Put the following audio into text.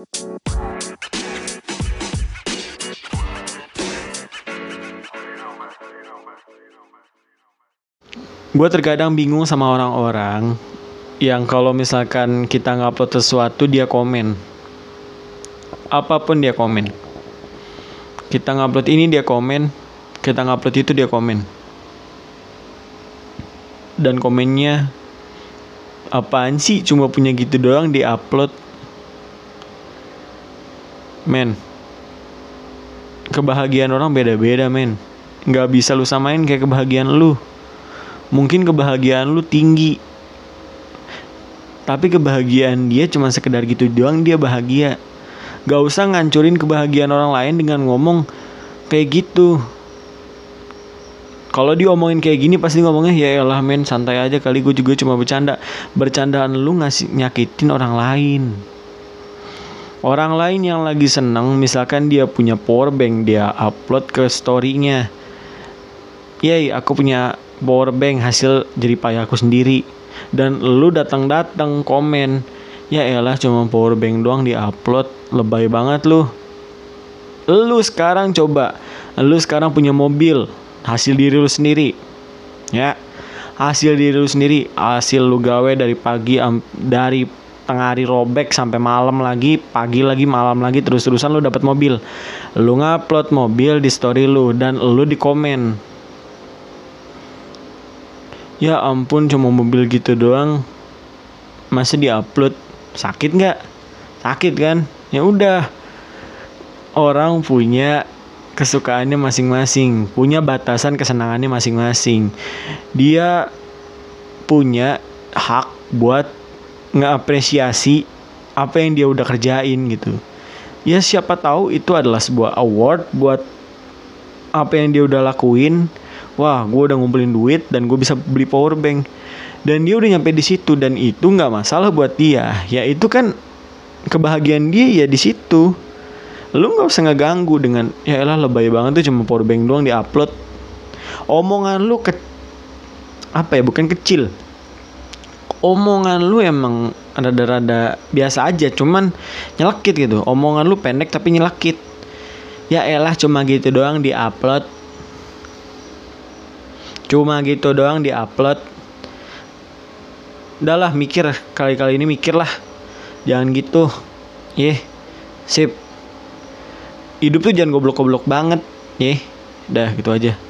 Gue terkadang bingung sama orang-orang yang kalau misalkan kita ngupload sesuatu dia komen. Apa pun dia komen. Kita ngupload ini dia komen, kita ngupload itu dia komen. Dan komennya apaan sih cuma punya gitu doang di upload men kebahagiaan orang beda-beda men. Nggak bisa lu samain kayak kebahagiaan lu. Mungkin kebahagiaan lu tinggi. Tapi kebahagiaan dia cuma sekedar gitu doang dia bahagia. Gak usah ngancurin kebahagiaan orang lain dengan ngomong kayak gitu. Kalau diomongin kayak gini pasti ngomongnya ya elah men santai aja kali gue juga cuma bercanda. Bercandaan lu ngasih nyakitin orang lain orang lain yang lagi seneng misalkan dia punya power bank dia upload ke storynya. Yay, aku punya power bank hasil jadi payah aku sendiri. Dan lu datang datang komen ya elah cuma power bank doang di upload lebay banget lu. Lu sekarang coba lu sekarang punya mobil hasil diri lu sendiri. Ya hasil diri lu sendiri hasil lu gawe dari pagi dari tengah hari robek sampai malam lagi pagi lagi malam lagi terus terusan lu dapat mobil. Lu ngupload mobil di story lu dan lu di komen. Ya ampun cuma mobil gitu doang. Masih diupload. Sakit nggak? Sakit kan? Ya udah. Orang punya kesukaannya masing-masing, punya batasan kesenangannya masing-masing. Dia punya hak buat ngeapresiasi apa yang dia udah kerjain gitu. Ya siapa tahu itu adalah sebuah award buat apa yang dia udah lakuin. Wah, gue udah ngumpulin duit dan gue bisa beli power bank. Dan dia udah nyampe di situ dan itu nggak masalah buat dia. Ya itu kan kebahagiaan dia ya di situ lu nggak usah ngeganggu dengan ya elah lebay banget tuh cuma power bank doang di upload omongan lu ke apa ya bukan kecil omongan lu emang rada-rada biasa aja cuman nyelekit gitu. Omongan lu pendek tapi nyelekit. Ya elah cuma gitu doang di upload. Cuma gitu doang di upload. Udahlah mikir. Kali-kali ini mikir lah. Jangan gitu. Yeh sip. Hidup tuh jangan goblok-goblok banget. Ya udah gitu aja